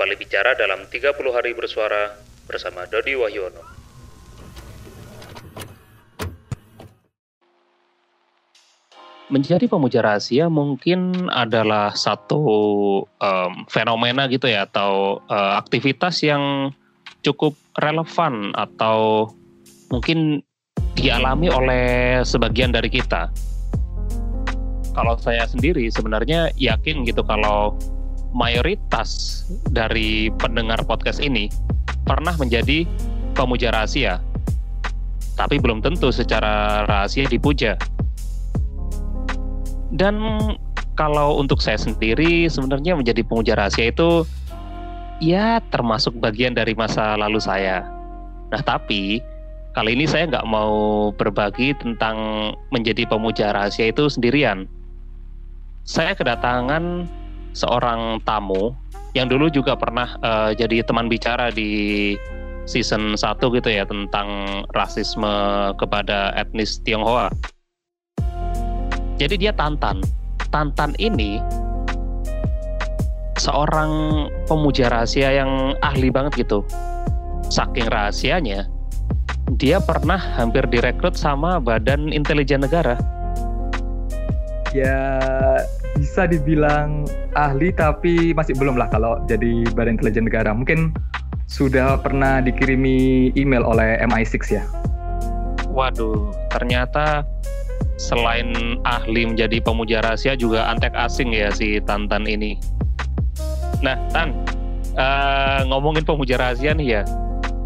kembali bicara dalam 30 hari bersuara bersama Dodi Wahyono. Menjadi pemuja rahasia mungkin adalah satu um, fenomena gitu ya atau uh, aktivitas yang cukup relevan atau mungkin dialami oleh sebagian dari kita. Kalau saya sendiri sebenarnya yakin gitu kalau mayoritas dari pendengar podcast ini pernah menjadi pemuja rahasia. Tapi belum tentu secara rahasia dipuja. Dan kalau untuk saya sendiri sebenarnya menjadi pemuja rahasia itu ya termasuk bagian dari masa lalu saya. Nah tapi kali ini saya nggak mau berbagi tentang menjadi pemuja rahasia itu sendirian. Saya kedatangan seorang tamu yang dulu juga pernah uh, jadi teman bicara di season 1 gitu ya tentang rasisme kepada etnis Tionghoa. Jadi dia Tantan. Tantan ini seorang pemuja rahasia yang ahli banget gitu. Saking rahasianya, dia pernah hampir direkrut sama Badan Intelijen Negara. Ya bisa dibilang ahli tapi masih belum lah kalau jadi Badan Intelijen Negara. Mungkin sudah pernah dikirimi email oleh MI6 ya. Waduh, ternyata selain ahli menjadi pemuja rahasia juga antek asing ya si Tantan ini. Nah, Tan, uh, ngomongin pemuja rahasia nih ya.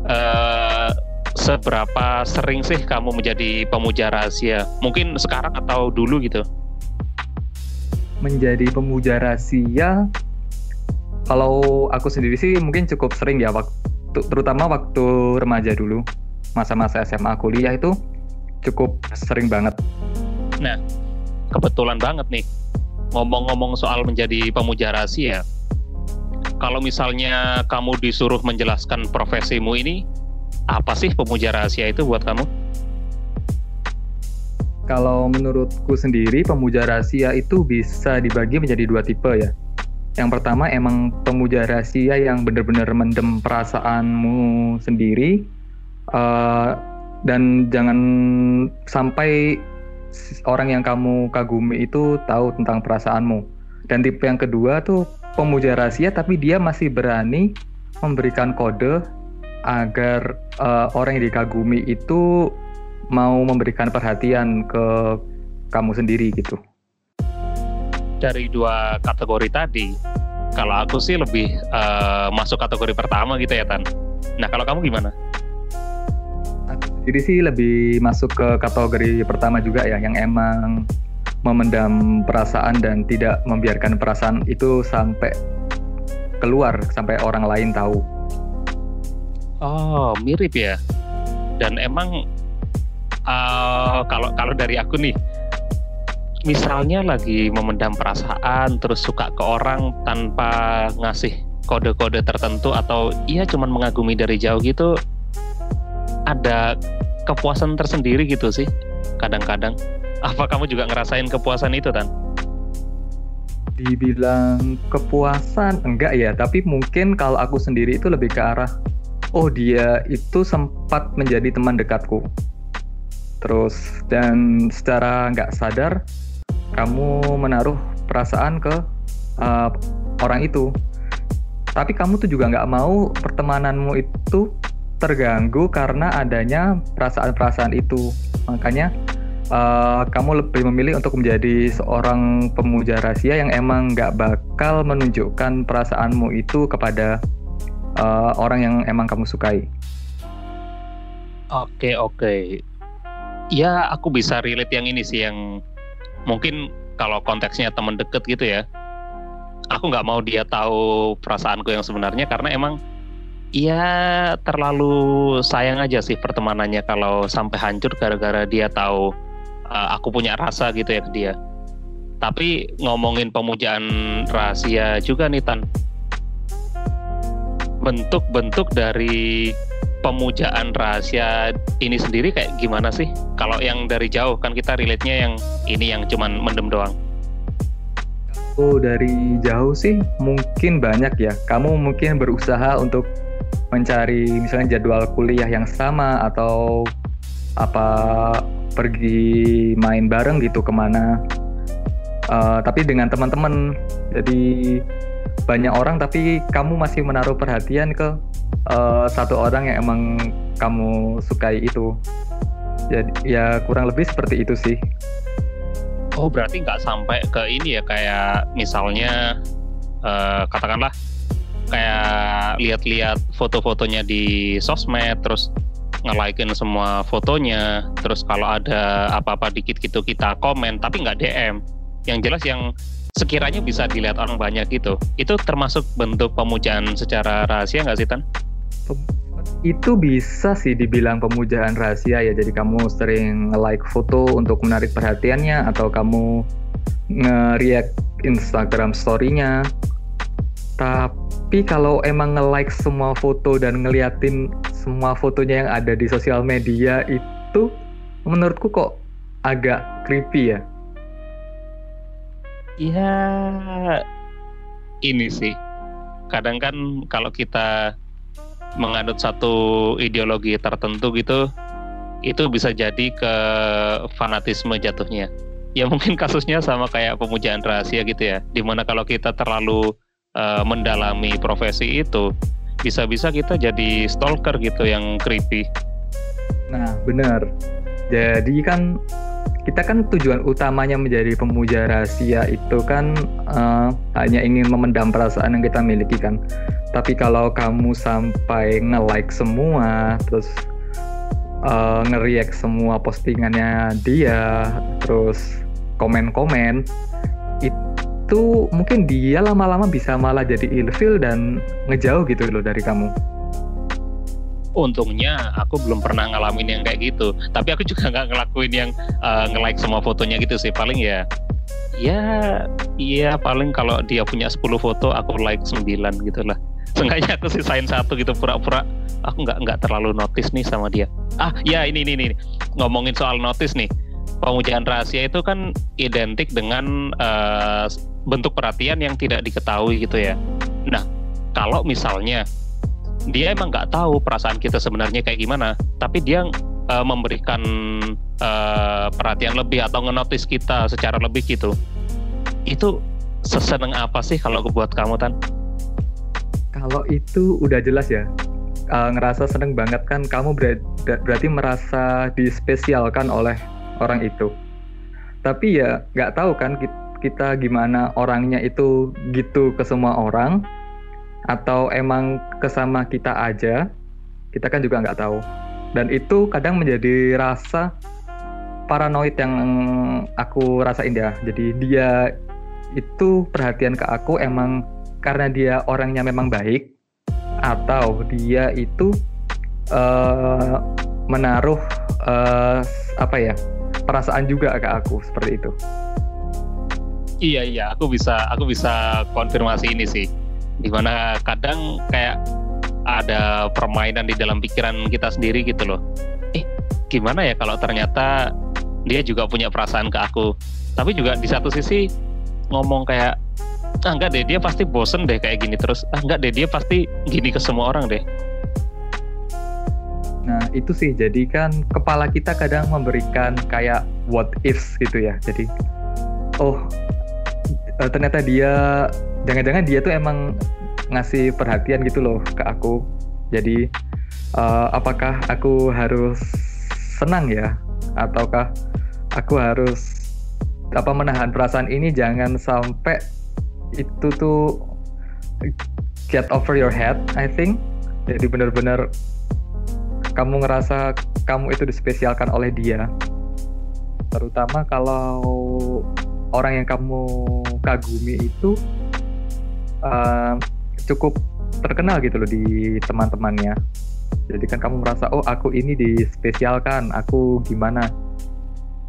Uh, seberapa sering sih kamu menjadi pemuja rahasia? Mungkin sekarang atau dulu gitu? Menjadi pemuja rahasia, kalau aku sendiri sih mungkin cukup sering ya, waktu terutama waktu remaja dulu, masa-masa SMA kuliah itu cukup sering banget. Nah, kebetulan banget nih, ngomong-ngomong soal menjadi pemuja rahasia, kalau misalnya kamu disuruh menjelaskan profesimu ini, apa sih pemuja rahasia itu buat kamu? Kalau menurutku sendiri, pemuja rahasia itu bisa dibagi menjadi dua tipe ya. Yang pertama emang pemuja rahasia yang benar-benar mendem perasaanmu sendiri, uh, dan jangan sampai orang yang kamu kagumi itu tahu tentang perasaanmu. Dan tipe yang kedua tuh pemuja rahasia tapi dia masih berani memberikan kode agar uh, orang yang dikagumi itu mau memberikan perhatian ke kamu sendiri gitu. Dari dua kategori tadi, kalau aku sih lebih uh, masuk kategori pertama gitu ya Tan. Nah kalau kamu gimana? Jadi sih lebih masuk ke kategori pertama juga ya, yang emang memendam perasaan dan tidak membiarkan perasaan itu sampai keluar sampai orang lain tahu. Oh, mirip ya. Dan emang uh, kalau kalau dari aku nih, misalnya lagi memendam perasaan terus suka ke orang tanpa ngasih kode-kode tertentu atau ia cuman mengagumi dari jauh gitu, ada kepuasan tersendiri gitu sih kadang-kadang. Apa kamu juga ngerasain kepuasan itu, Tan? Dibilang kepuasan enggak ya, tapi mungkin kalau aku sendiri itu lebih ke arah oh dia itu sempat menjadi teman dekatku. Terus dan secara nggak sadar kamu menaruh perasaan ke uh, orang itu. Tapi kamu tuh juga nggak mau pertemananmu itu terganggu karena adanya perasaan-perasaan itu. Makanya uh, kamu lebih memilih untuk menjadi seorang pemuja rahasia yang emang nggak bakal menunjukkan perasaanmu itu kepada uh, orang yang emang kamu sukai. Oke oke. Ya aku bisa relate yang ini sih yang mungkin kalau konteksnya teman deket gitu ya. Aku nggak mau dia tahu perasaanku yang sebenarnya karena emang ya terlalu sayang aja sih pertemanannya kalau sampai hancur gara-gara dia tahu uh, aku punya rasa gitu ya ke dia. Tapi ngomongin pemujaan rahasia juga nih Tan bentuk-bentuk dari pemujaan rahasia ini sendiri kayak gimana sih? Kalau yang dari jauh kan kita relate-nya yang ini yang cuman mendem doang. Oh, dari jauh sih mungkin banyak ya. Kamu mungkin berusaha untuk mencari misalnya jadwal kuliah yang sama atau apa pergi main bareng gitu ke mana. Uh, tapi dengan teman-teman. Jadi banyak orang tapi kamu masih menaruh perhatian ke uh, satu orang yang emang kamu sukai itu. Jadi ya kurang lebih seperti itu sih. Oh berarti nggak sampai ke ini ya kayak misalnya uh, katakanlah kayak lihat-lihat foto-fotonya di sosmed terus nge-likein semua fotonya terus kalau ada apa-apa dikit gitu kita komen tapi nggak DM yang jelas yang sekiranya bisa dilihat orang banyak gitu itu termasuk bentuk pemujaan secara rahasia nggak sih Tan? itu bisa sih dibilang pemujaan rahasia ya. Jadi kamu sering like foto untuk menarik perhatiannya atau kamu nge-react Instagram story-nya. Tapi kalau emang nge-like semua foto dan ngeliatin semua fotonya yang ada di sosial media itu menurutku kok agak creepy ya. Iya, ini sih. Kadang kan kalau kita menganut satu ideologi tertentu gitu itu bisa jadi ke fanatisme jatuhnya. Ya mungkin kasusnya sama kayak pemujaan rahasia gitu ya. Di mana kalau kita terlalu uh, mendalami profesi itu bisa-bisa kita jadi stalker gitu yang creepy. Nah benar. Jadi kan kita kan tujuan utamanya menjadi pemuja rahasia itu kan uh, hanya ingin memendam perasaan yang kita miliki kan. Tapi kalau kamu sampai nge-like semua, terus uh, nge-react semua postingannya dia, terus komen-komen, itu mungkin dia lama-lama bisa malah jadi ilfil dan ngejauh gitu loh dari kamu untungnya aku belum pernah ngalamin yang kayak gitu. Tapi aku juga nggak ngelakuin yang uh, nge-like semua fotonya gitu sih. Paling ya ya iya paling kalau dia punya 10 foto aku like 9 gitu lah. Seenggaknya aku sisain satu gitu pura-pura. Aku nggak nggak terlalu notice nih sama dia. Ah ya ini ini, ini. ngomongin soal notice nih. Pemujaan rahasia itu kan identik dengan uh, bentuk perhatian yang tidak diketahui gitu ya. Nah kalau misalnya dia emang nggak tahu perasaan kita sebenarnya kayak gimana tapi dia uh, memberikan uh, perhatian lebih atau ngenotis kita secara lebih gitu. Itu seseneng apa sih kalau buat kamu tan? Kalau itu udah jelas ya. Uh, ngerasa seneng banget kan kamu ber berarti merasa dispesialkan oleh orang itu. Tapi ya nggak tahu kan kita gimana orangnya itu gitu ke semua orang atau emang kesama kita aja kita kan juga nggak tahu. Dan itu kadang menjadi rasa paranoid yang aku rasain ya. Jadi dia itu perhatian ke aku emang karena dia orangnya memang baik atau dia itu uh, menaruh uh, apa ya perasaan juga ke aku seperti itu. Iya iya. Aku bisa aku bisa konfirmasi ini sih di mana kadang kayak ada permainan di dalam pikiran kita sendiri gitu loh. Eh gimana ya kalau ternyata dia juga punya perasaan ke aku? Tapi juga di satu sisi ngomong kayak ah enggak deh dia pasti bosen deh kayak gini terus. Ah enggak deh dia pasti gini ke semua orang deh. Nah itu sih. Jadi kan kepala kita kadang memberikan kayak what ifs gitu ya. Jadi oh uh, ternyata dia jangan-jangan dia tuh emang ngasih perhatian gitu loh ke aku. Jadi uh, apakah aku harus senang ya? Ataukah aku harus apa menahan perasaan ini? Jangan sampai itu tuh get over your head I think. Jadi benar-benar kamu ngerasa kamu itu dispesialkan oleh dia. Terutama kalau orang yang kamu kagumi itu uh, cukup terkenal gitu loh di teman-temannya. Jadi kan kamu merasa oh aku ini dispesialkan, aku gimana.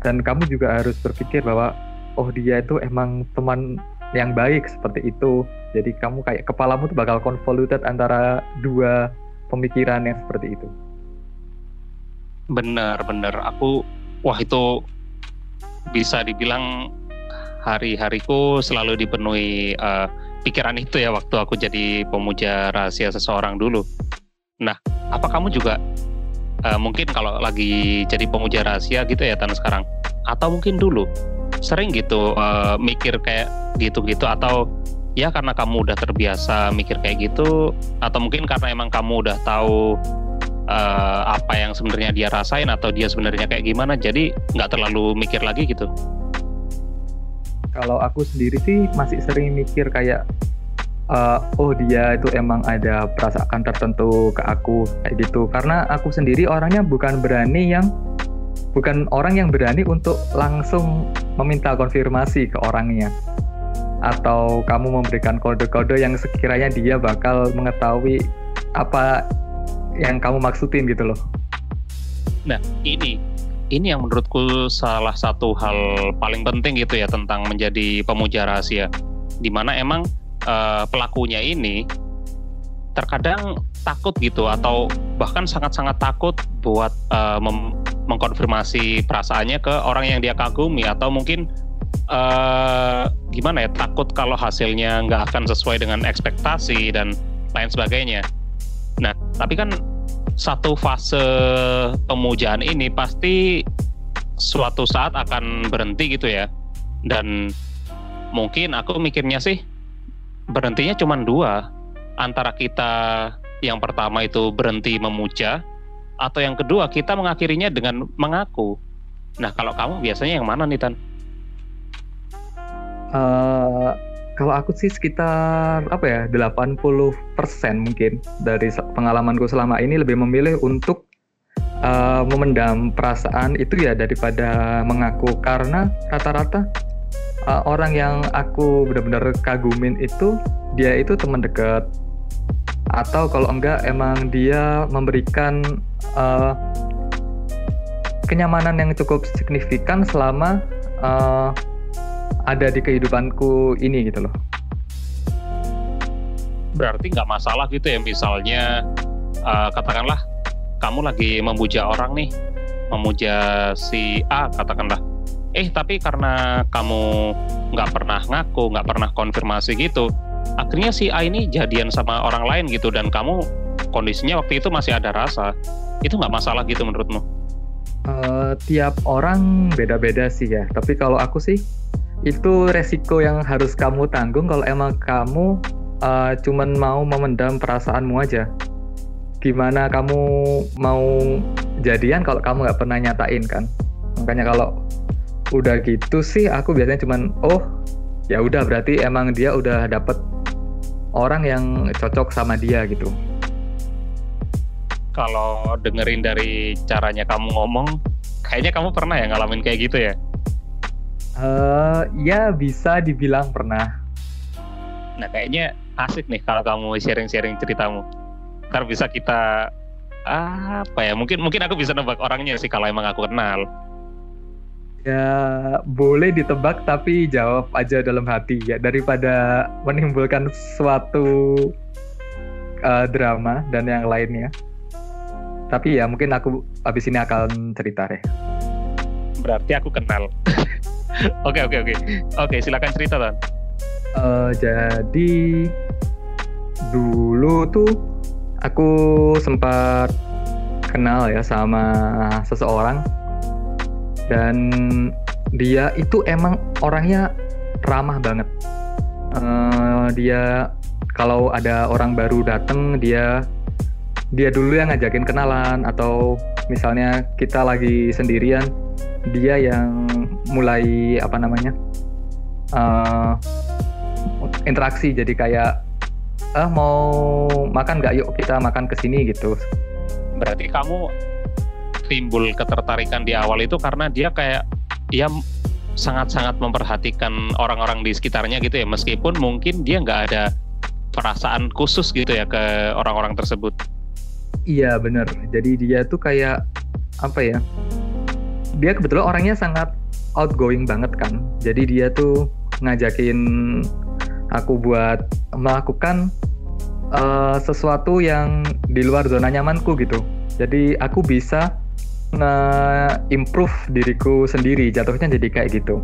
Dan kamu juga harus berpikir bahwa oh dia itu emang teman yang baik seperti itu. Jadi kamu kayak kepalamu tuh bakal convoluted antara dua pemikiran yang seperti itu. Bener, bener. Aku, wah itu bisa dibilang hari-hariku selalu dipenuhi uh, pikiran itu ya waktu aku jadi pemuja rahasia seseorang dulu. Nah, apa kamu juga uh, mungkin kalau lagi jadi pemuja rahasia gitu ya Tan sekarang? Atau mungkin dulu sering gitu uh, mikir kayak gitu-gitu atau ya karena kamu udah terbiasa mikir kayak gitu atau mungkin karena emang kamu udah tahu uh, apa yang sebenarnya dia rasain atau dia sebenarnya kayak gimana jadi nggak terlalu mikir lagi gitu kalau aku sendiri sih masih sering mikir kayak uh, oh dia itu emang ada perasaan tertentu ke aku kayak gitu. Karena aku sendiri orangnya bukan berani yang bukan orang yang berani untuk langsung meminta konfirmasi ke orangnya. Atau kamu memberikan kode-kode yang sekiranya dia bakal mengetahui apa yang kamu maksudin gitu loh. Nah, ini ini yang menurutku salah satu hal paling penting gitu ya tentang menjadi pemuja rahasia. Di mana emang uh, pelakunya ini terkadang takut gitu atau bahkan sangat-sangat takut buat uh, mengkonfirmasi perasaannya ke orang yang dia kagumi atau mungkin uh, gimana ya takut kalau hasilnya nggak akan sesuai dengan ekspektasi dan lain sebagainya. Nah, tapi kan satu fase pemujaan ini pasti suatu saat akan berhenti gitu ya. Dan mungkin aku mikirnya sih berhentinya cuma dua. Antara kita yang pertama itu berhenti memuja, atau yang kedua kita mengakhirinya dengan mengaku. Nah kalau kamu biasanya yang mana nih Tan? Uh, kalau aku sih sekitar apa ya 80% mungkin dari pengalamanku selama ini lebih memilih untuk uh, memendam perasaan itu ya daripada mengaku. Karena rata-rata uh, orang yang aku benar-benar kagumin itu dia itu teman dekat. Atau kalau enggak emang dia memberikan uh, kenyamanan yang cukup signifikan selama uh, ada di kehidupanku ini gitu loh. Berarti nggak masalah gitu ya misalnya uh, katakanlah kamu lagi memuja orang nih, memuja si A katakanlah. Eh tapi karena kamu nggak pernah ngaku, nggak pernah konfirmasi gitu, akhirnya si A ini jadian sama orang lain gitu dan kamu kondisinya waktu itu masih ada rasa, itu nggak masalah gitu menurutmu? Uh, tiap orang beda-beda sih ya. Tapi kalau aku sih itu resiko yang harus kamu tanggung kalau emang kamu uh, cuman mau memendam perasaanmu aja. Gimana kamu mau jadian kalau kamu nggak pernah nyatain kan? Makanya kalau udah gitu sih aku biasanya cuman oh ya udah berarti emang dia udah dapet orang yang cocok sama dia gitu. Kalau dengerin dari caranya kamu ngomong, kayaknya kamu pernah ya ngalamin kayak gitu ya? Uh, ya bisa dibilang pernah. Nah kayaknya asik nih kalau kamu sharing-sharing ceritamu. Ntar bisa kita apa ya? Mungkin mungkin aku bisa nebak orangnya sih kalau emang aku kenal. Ya boleh ditebak tapi jawab aja dalam hati ya daripada menimbulkan suatu uh, drama dan yang lainnya. Tapi ya mungkin aku habis ini akan cerita deh. Berarti aku kenal. Oke oke oke. Oke silakan cerita kan. Uh, jadi dulu tuh aku sempat kenal ya sama seseorang dan dia itu emang orangnya ramah banget. Uh, dia kalau ada orang baru datang dia dia dulu yang ngajakin kenalan atau misalnya kita lagi sendirian dia yang mulai apa namanya uh, interaksi. Jadi kayak ah mau makan nggak? Yuk kita makan ke sini gitu. Berarti kamu timbul ketertarikan di awal itu karena dia kayak dia sangat-sangat memperhatikan orang-orang di sekitarnya gitu ya. Meskipun mungkin dia nggak ada perasaan khusus gitu ya ke orang-orang tersebut. Iya bener. Jadi dia tuh kayak apa ya dia kebetulan orangnya sangat outgoing banget kan. Jadi dia tuh ngajakin aku buat melakukan uh, sesuatu yang di luar zona nyamanku gitu. Jadi aku bisa nge-improve diriku sendiri, jatuhnya jadi kayak gitu.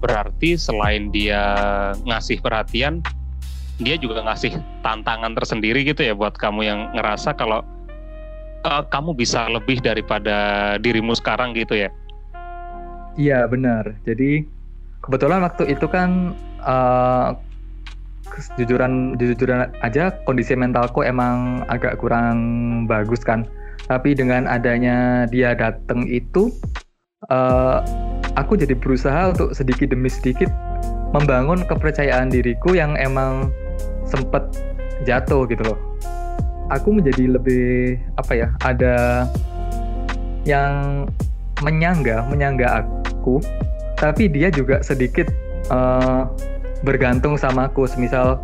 berarti selain dia ngasih perhatian, dia juga ngasih tantangan tersendiri gitu ya buat kamu yang ngerasa kalau uh, kamu bisa lebih daripada dirimu sekarang gitu ya? Iya benar. Jadi kebetulan waktu itu kan uh, jujuran jujuran aja kondisi mentalku emang agak kurang bagus kan. Tapi dengan adanya dia datang itu, uh, aku jadi berusaha untuk sedikit demi sedikit membangun kepercayaan diriku yang emang sempet jatuh gitu loh. Aku menjadi lebih apa ya? Ada yang menyangga, menyangga aku, tapi dia juga sedikit uh, bergantung sama aku. Semisal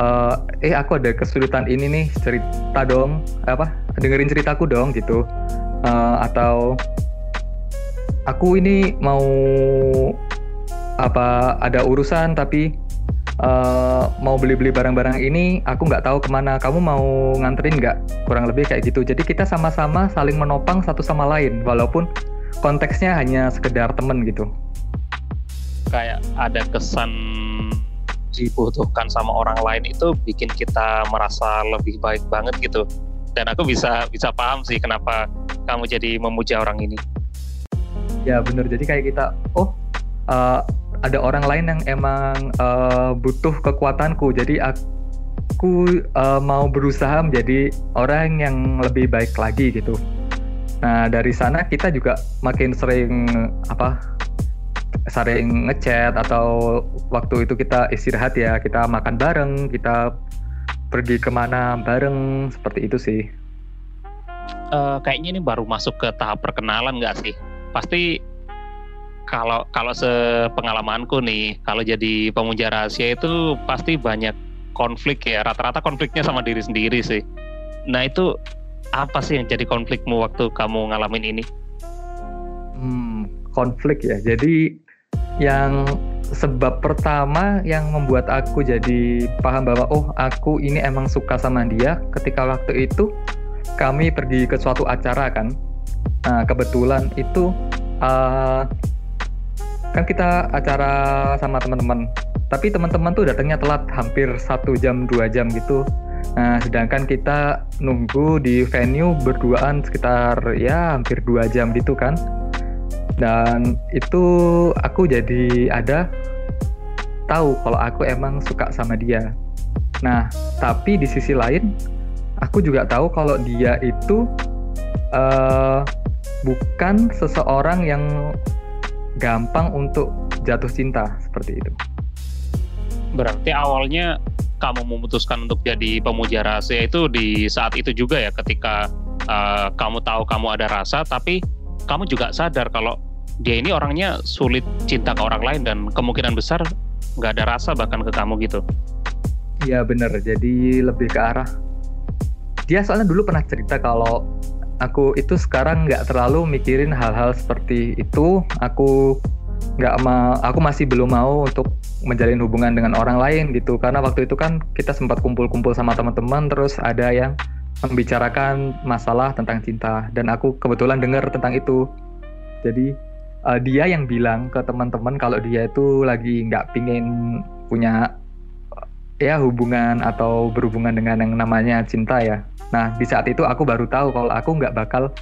uh, eh aku ada kesulitan ini nih cerita dong apa dengerin ceritaku dong gitu. Uh, atau aku ini mau apa ada urusan tapi uh, mau beli-beli barang-barang ini aku nggak tahu ke mana. Kamu mau nganterin nggak? Kurang lebih kayak gitu. Jadi kita sama-sama saling menopang satu sama lain walaupun konteksnya hanya sekedar temen gitu. Kayak ada kesan dibutuhkan sama orang lain itu bikin kita merasa lebih baik banget gitu. Dan aku bisa bisa paham sih kenapa kamu jadi memuja orang ini. Ya bener. Jadi kayak kita oh uh, ada orang lain yang emang uh, butuh kekuatanku. Jadi aku uh, mau berusaha menjadi orang yang lebih baik lagi gitu nah dari sana kita juga makin sering apa sering ngechat atau waktu itu kita istirahat ya kita makan bareng kita pergi ke mana bareng seperti itu sih. Uh, kayaknya ini baru masuk ke tahap perkenalan nggak sih? Pasti kalau kalau sepengalamanku nih kalau jadi pemuja rahasia itu pasti banyak konflik ya rata-rata konfliknya sama diri sendiri sih. Nah itu apa sih yang jadi konflikmu waktu kamu ngalamin ini? Hmm, konflik ya. Jadi yang sebab pertama yang membuat aku jadi paham bahwa oh aku ini emang suka sama dia ketika waktu itu kami pergi ke suatu acara kan. Nah kebetulan itu uh, kan kita acara sama teman-teman. Tapi teman-teman tuh datangnya telat hampir satu jam dua jam gitu nah sedangkan kita nunggu di venue berduaan sekitar ya hampir dua jam gitu kan dan itu aku jadi ada tahu kalau aku emang suka sama dia. Nah, tapi di sisi lain aku juga tahu kalau dia itu uh, bukan seseorang yang gampang untuk jatuh cinta seperti itu. Berarti awalnya kamu memutuskan untuk jadi pemuja rahasia itu di saat itu juga ya ketika uh, kamu tahu kamu ada rasa tapi kamu juga sadar kalau dia ini orangnya sulit cinta ke orang lain dan kemungkinan besar nggak ada rasa bahkan ke kamu gitu. Iya bener, jadi lebih ke arah dia soalnya dulu pernah cerita kalau aku itu sekarang nggak terlalu mikirin hal-hal seperti itu. Aku nggak mau, aku masih belum mau untuk menjalin hubungan dengan orang lain gitu. Karena waktu itu kan kita sempat kumpul-kumpul sama teman-teman, terus ada yang membicarakan masalah tentang cinta dan aku kebetulan dengar tentang itu. Jadi uh, dia yang bilang ke teman-teman kalau dia itu lagi nggak pingin punya ya hubungan atau berhubungan dengan yang namanya cinta ya. Nah di saat itu aku baru tahu kalau aku nggak bakal,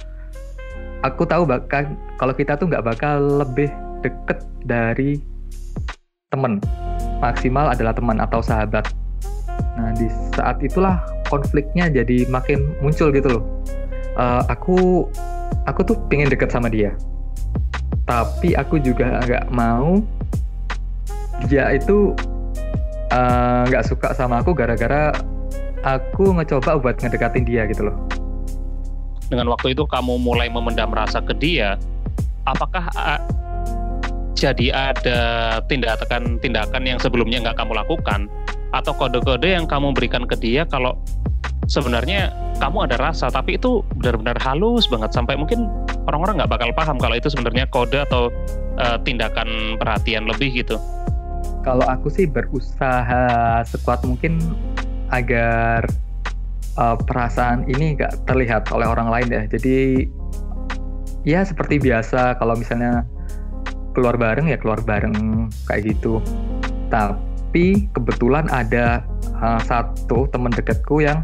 aku tahu bakal kalau kita tuh nggak bakal lebih deket dari teman. Maksimal adalah teman atau sahabat. Nah di saat itulah konfliknya jadi makin muncul gitu loh. Uh, aku aku tuh pengen deket sama dia tapi aku juga nggak mau dia itu eh, nggak uh, suka sama aku gara-gara aku ngecoba buat ngedekatin dia gitu loh. Dengan waktu itu kamu mulai memendam rasa ke dia, apakah uh, jadi ada tindakan-tindakan yang sebelumnya nggak kamu lakukan atau kode-kode yang kamu berikan ke dia kalau sebenarnya kamu ada rasa tapi itu benar-benar halus banget sampai mungkin orang-orang nggak bakal paham kalau itu sebenarnya kode atau uh, tindakan perhatian lebih gitu. Kalau aku sih berusaha sekuat mungkin agar uh, perasaan ini nggak terlihat oleh orang lain ya. Jadi ya seperti biasa kalau misalnya keluar bareng ya keluar bareng kayak gitu tapi kebetulan ada uh, satu teman dekatku yang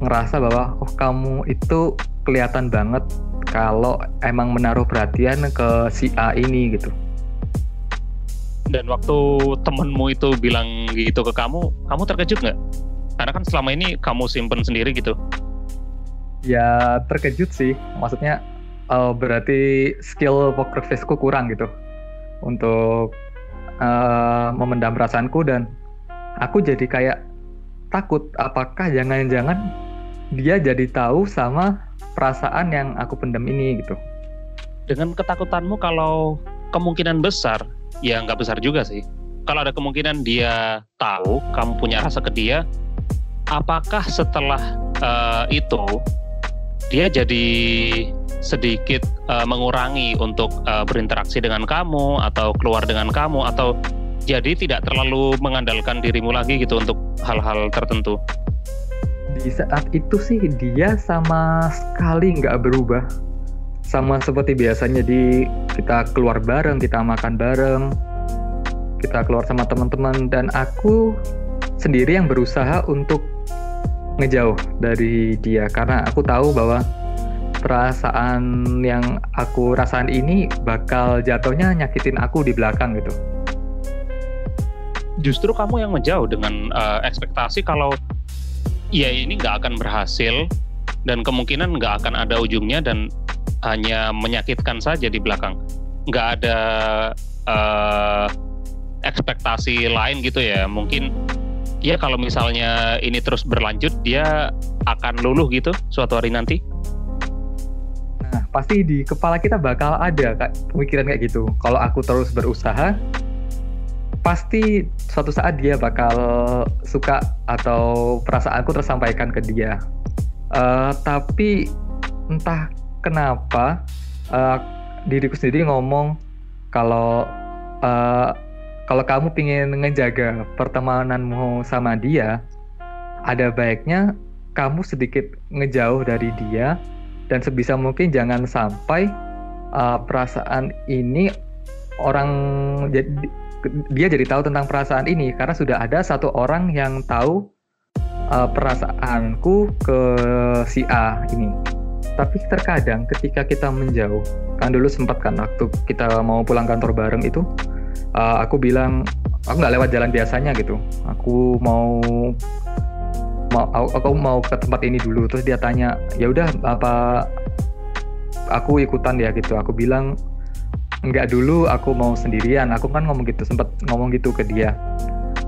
ngerasa bahwa oh kamu itu kelihatan banget kalau emang menaruh perhatian ke si A ini gitu dan waktu temenmu itu bilang gitu ke kamu, kamu terkejut nggak? Karena kan selama ini kamu simpen sendiri gitu. Ya terkejut sih, maksudnya uh, berarti skill poker face-ku kurang gitu untuk uh, memendam perasaanku dan aku jadi kayak takut apakah jangan-jangan dia jadi tahu sama perasaan yang aku pendam ini gitu. Dengan ketakutanmu kalau kemungkinan besar ya nggak besar juga sih. Kalau ada kemungkinan dia tahu kamu punya rasa ke dia, apakah setelah uh, itu dia jadi sedikit uh, mengurangi untuk uh, berinteraksi dengan kamu atau keluar dengan kamu atau jadi tidak terlalu mengandalkan dirimu lagi gitu untuk hal-hal tertentu. Di saat itu sih dia sama sekali nggak berubah sama seperti biasanya di kita keluar bareng, kita makan bareng, kita keluar sama teman-teman dan aku sendiri yang berusaha untuk ngejauh dari dia. Karena aku tahu bahwa perasaan yang aku rasain ini bakal jatuhnya nyakitin aku di belakang gitu. Justru kamu yang menjauh dengan uh, ekspektasi kalau ya ini nggak akan berhasil dan kemungkinan nggak akan ada ujungnya dan hanya menyakitkan saja di belakang. Nggak ada uh, ekspektasi lain gitu ya. Mungkin ya kalau misalnya ini terus berlanjut dia akan luluh gitu suatu hari nanti. Nah pasti di kepala kita bakal ada kak pemikiran kayak gitu. Kalau aku terus berusaha pasti suatu saat dia bakal suka atau perasaanku tersampaikan ke dia. Uh, tapi entah kenapa uh, diriku sendiri ngomong kalau uh, kalau kamu ingin ngejaga pertemananmu sama dia, ada baiknya kamu sedikit ngejauh dari dia dan sebisa mungkin jangan sampai uh, perasaan ini orang dia jadi tahu tentang perasaan ini karena sudah ada satu orang yang tahu uh, perasaanku ke si A ini. Tapi terkadang ketika kita menjauh, kan dulu sempat kan waktu kita mau pulang kantor bareng itu, uh, aku bilang aku nggak lewat jalan biasanya gitu. Aku mau mau aku mau ke tempat ini dulu. Terus dia tanya, ya udah apa aku ikutan ya gitu. Aku bilang nggak dulu, aku mau sendirian. Aku kan ngomong gitu, sempat ngomong gitu ke dia.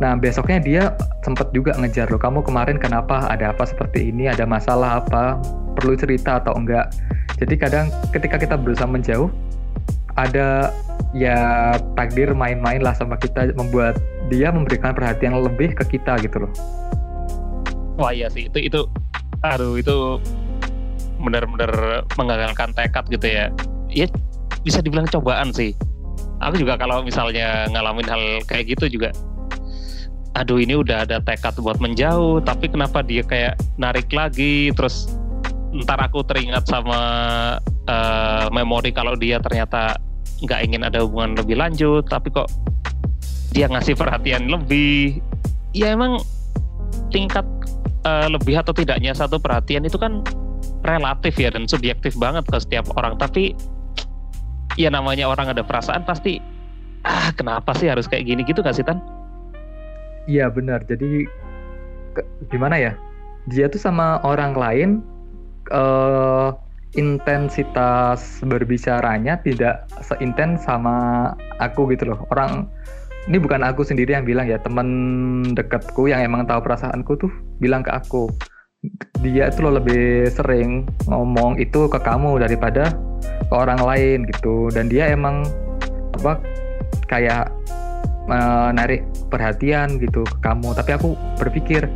Nah besoknya dia sempat juga ngejar loh. Kamu kemarin kenapa? Ada apa seperti ini? Ada masalah apa? perlu cerita atau enggak. Jadi kadang ketika kita berusaha menjauh, ada ya takdir main-main lah sama kita membuat dia memberikan perhatian lebih ke kita gitu loh. Wah iya sih itu itu aduh itu benar-benar menggagalkan tekad gitu ya. Ya bisa dibilang cobaan sih. Aku juga kalau misalnya ngalamin hal kayak gitu juga aduh ini udah ada tekad buat menjauh tapi kenapa dia kayak narik lagi terus ntar aku teringat sama uh, memori kalau dia ternyata nggak ingin ada hubungan lebih lanjut tapi kok dia ngasih perhatian lebih. Ya emang tingkat uh, lebih atau tidaknya satu perhatian itu kan relatif ya dan subjektif banget ke setiap orang. Tapi ya namanya orang ada perasaan pasti ah kenapa sih harus kayak gini? Gitu gak sih Tan? Iya benar. Jadi ke, gimana ya? Dia tuh sama orang lain uh, intensitas berbicaranya tidak seintens sama aku gitu loh. Orang ini bukan aku sendiri yang bilang ya, teman dekatku yang emang tahu perasaanku tuh bilang ke aku. Dia itu loh lebih sering ngomong itu ke kamu daripada ke orang lain gitu. Dan dia emang apa kayak uh, narik perhatian gitu ke kamu. Tapi aku berpikir,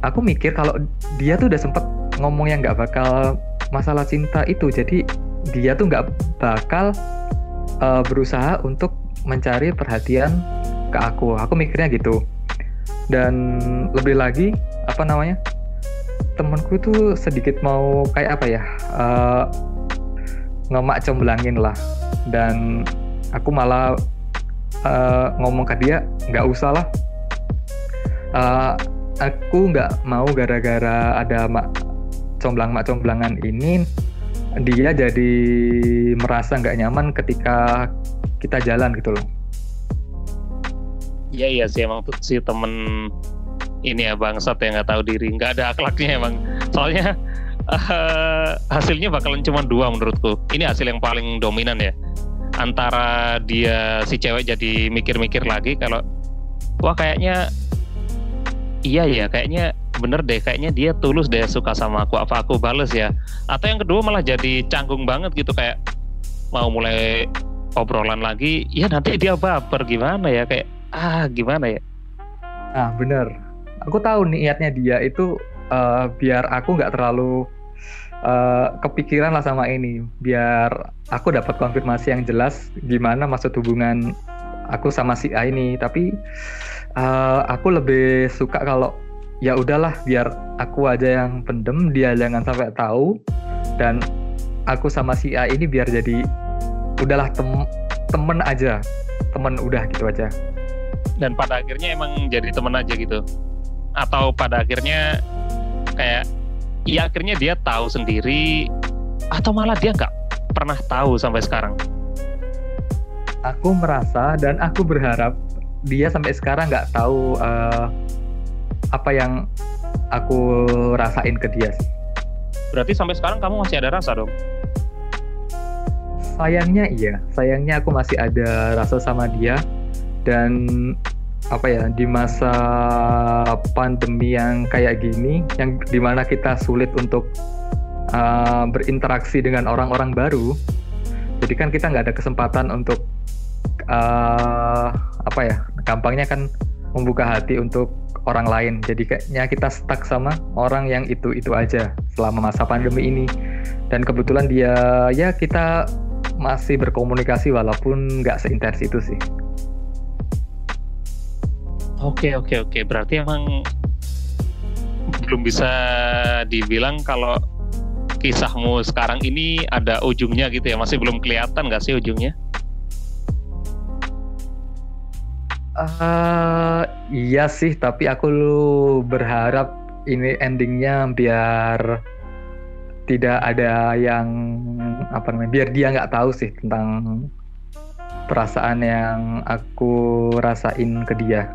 aku mikir kalau dia tuh udah sempet ngomong yang nggak bakal masalah cinta itu. Jadi dia tuh nggak bakal uh, berusaha untuk mencari perhatian ke aku. Aku mikirnya gitu. Dan lebih lagi apa namanya temanku tuh sedikit mau kayak apa ya uh, ngemak cemblangin lah. Dan aku malah uh, ngomong ke dia nggak usah lah. Uh, aku nggak mau gara-gara ada comblang mak comblangan ini dia jadi merasa nggak nyaman ketika kita jalan gitu loh. Iya iya sih emang si temen ini ya bangsat yang nggak tahu diri nggak ada akhlaknya emang. Soalnya uh, hasilnya bakalan cuma dua menurutku. Ini hasil yang paling dominan ya. Antara dia si cewek jadi mikir-mikir lagi kalau wah kayaknya iya ya kayaknya bener deh kayaknya dia tulus deh suka sama aku apa aku bales ya. Atau yang kedua malah jadi canggung banget gitu kayak mau mulai obrolan lagi ya nanti dia baper gimana ya? Kayak ah gimana ya? Ah bener. Aku tahu niatnya dia itu uh, biar aku nggak terlalu uh, kepikiran lah sama ini. Biar aku dapat konfirmasi yang jelas gimana maksud hubungan aku sama si A ini. Tapi uh, aku lebih suka kalau ya udahlah biar aku aja yang pendem dia jangan sampai tahu. Dan aku sama si A ini biar jadi udahlah tem temen aja. Temen udah gitu aja. Dan pada akhirnya emang jadi teman aja gitu. Atau pada akhirnya kayak ya akhirnya dia tahu sendiri atau malah dia nggak pernah tahu sampai sekarang? Aku merasa dan aku berharap dia sampai sekarang nggak tahu uh, apa yang aku rasain ke dia sih. Berarti sampai sekarang kamu masih ada rasa dong? Sayangnya iya, sayangnya aku masih ada rasa sama dia dan apa ya di masa pandemi yang kayak gini yang di mana kita sulit untuk uh, berinteraksi dengan orang-orang baru jadi kan kita nggak ada kesempatan untuk uh, apa ya gampangnya kan membuka hati untuk orang lain. Jadi kayaknya kita stuck sama orang yang itu itu aja selama masa pandemi ini. Dan kebetulan dia ya kita masih berkomunikasi walaupun nggak seintens itu sih. Oke oke oke. Berarti emang belum bisa dibilang kalau kisahmu sekarang ini ada ujungnya gitu ya? Masih belum kelihatan nggak sih ujungnya? Uh, iya sih tapi aku lu berharap ini endingnya biar tidak ada yang apa namanya biar dia nggak tahu sih tentang perasaan yang aku rasain ke dia.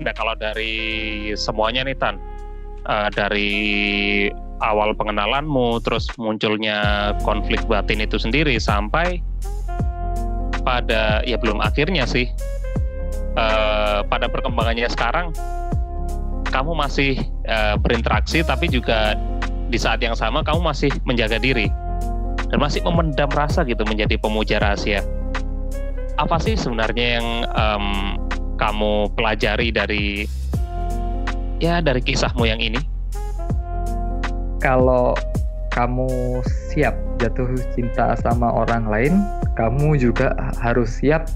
Nah kalau dari semuanya nih Tan, uh, dari awal pengenalanmu, terus munculnya konflik batin itu sendiri sampai pada ya belum akhirnya sih, uh, pada perkembangannya sekarang, kamu masih uh, berinteraksi tapi juga di saat yang sama kamu masih menjaga diri dan masih memendam rasa gitu menjadi pemuja rahasia. Apa sih sebenarnya yang um, kamu pelajari dari ya dari kisahmu yang ini? Kalau kamu siap jatuh cinta sama orang lain, kamu juga harus siap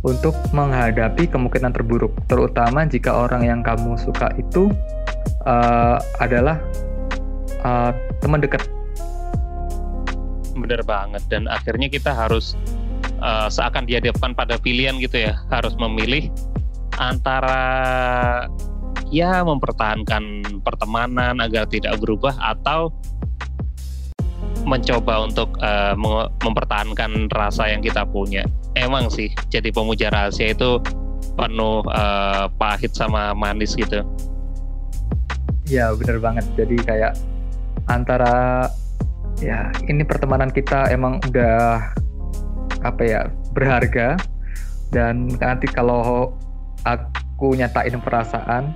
untuk menghadapi kemungkinan terburuk, terutama jika orang yang kamu suka itu uh, adalah uh, teman dekat. Bener banget, dan akhirnya kita harus uh, seakan dihadapkan pada pilihan gitu ya, harus memilih antara ya mempertahankan pertemanan agar tidak berubah atau mencoba untuk uh, mempertahankan rasa yang kita punya. Emang sih, jadi pemuja rahasia itu penuh uh, pahit sama manis gitu. Ya bener banget. Jadi kayak antara ya ini pertemanan kita emang udah apa ya berharga dan nanti kalau aku nyatain perasaan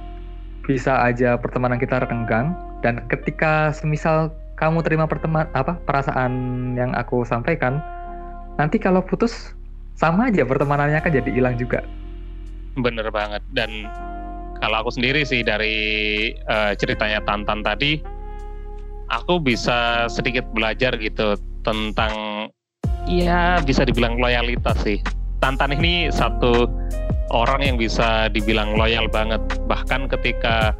bisa aja pertemanan kita renggang dan ketika semisal kamu terima perteman apa perasaan yang aku sampaikan nanti kalau putus sama aja pertemanannya kan jadi hilang juga. Bener banget. Dan kalau aku sendiri sih dari uh, ceritanya Tantan tadi aku bisa sedikit belajar gitu tentang ya bisa dibilang loyalitas sih. Tantan ini satu orang yang bisa dibilang loyal banget. Bahkan ketika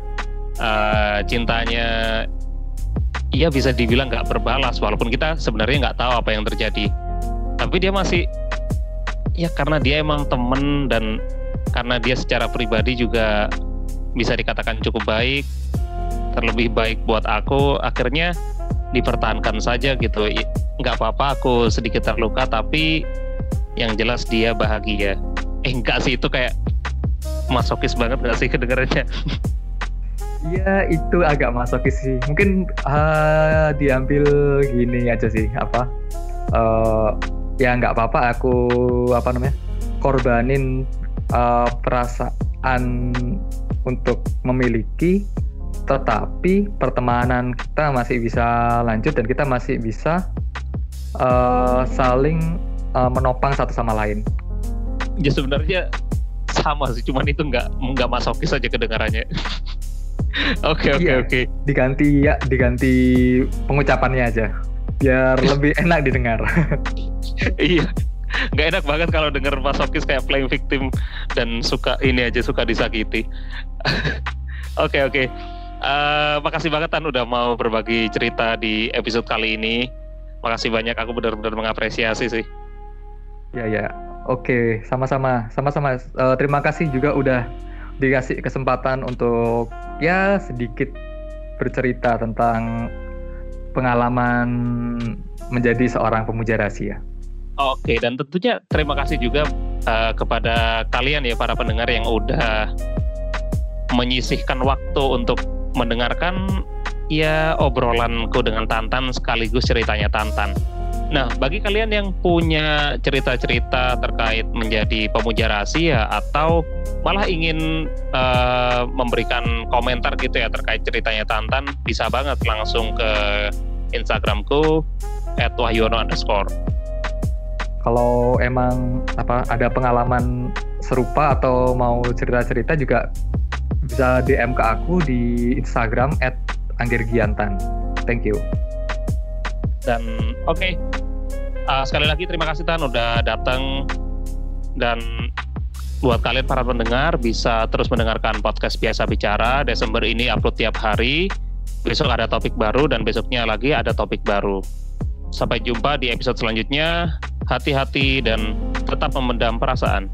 uh, cintanya ia bisa dibilang nggak berbalas walaupun kita sebenarnya nggak tahu apa yang terjadi. Tapi dia masih ya karena dia emang temen dan karena dia secara pribadi juga bisa dikatakan cukup baik terlebih baik buat aku akhirnya dipertahankan saja gitu. Nggak apa-apa aku sedikit terluka tapi yang jelas dia bahagia. Eh enggak sih itu kayak masokis banget gak sih kedengarannya Iya itu agak masokis sih. Mungkin uh, diambil gini aja sih apa? Uh, ya nggak apa-apa aku apa namanya korbanin uh, perasaan untuk memiliki, tetapi pertemanan kita masih bisa lanjut dan kita masih bisa uh, saling uh, menopang satu sama lain. Ya sebenarnya sama sih, cuman itu nggak nggak masokis aja kedengarannya. Oke oke Iya. oke. Diganti ya diganti pengucapannya aja biar lebih enak didengar. Iya. Nggak enak banget kalau denger masokis kayak playing victim dan suka ini aja suka disakiti. Oke oke. Eh, makasih banget Tan udah mau berbagi cerita di episode kali ini. Makasih banyak aku benar-benar mengapresiasi sih. Ya ya, oke, sama-sama, sama-sama. Eh, terima kasih juga udah dikasih kesempatan untuk ya sedikit bercerita tentang pengalaman menjadi seorang pemuja rahasia. Oke, dan tentunya terima kasih juga eh, kepada kalian ya para pendengar yang udah menyisihkan waktu untuk mendengarkan ya obrolanku dengan Tantan sekaligus ceritanya Tantan. Nah, bagi kalian yang punya cerita-cerita terkait menjadi pemuja rahasia atau malah ingin eh, memberikan komentar gitu ya terkait ceritanya Tantan, bisa banget langsung ke Instagramku @wahyono. Kalau emang apa ada pengalaman serupa atau mau cerita-cerita juga bisa DM ke aku di Instagram @anggirgiantan. Thank you. Dan oke, Uh, sekali lagi terima kasih Tan udah datang dan buat kalian para pendengar bisa terus mendengarkan podcast biasa bicara Desember ini upload tiap hari. Besok ada topik baru dan besoknya lagi ada topik baru. Sampai jumpa di episode selanjutnya. Hati-hati dan tetap memendam perasaan.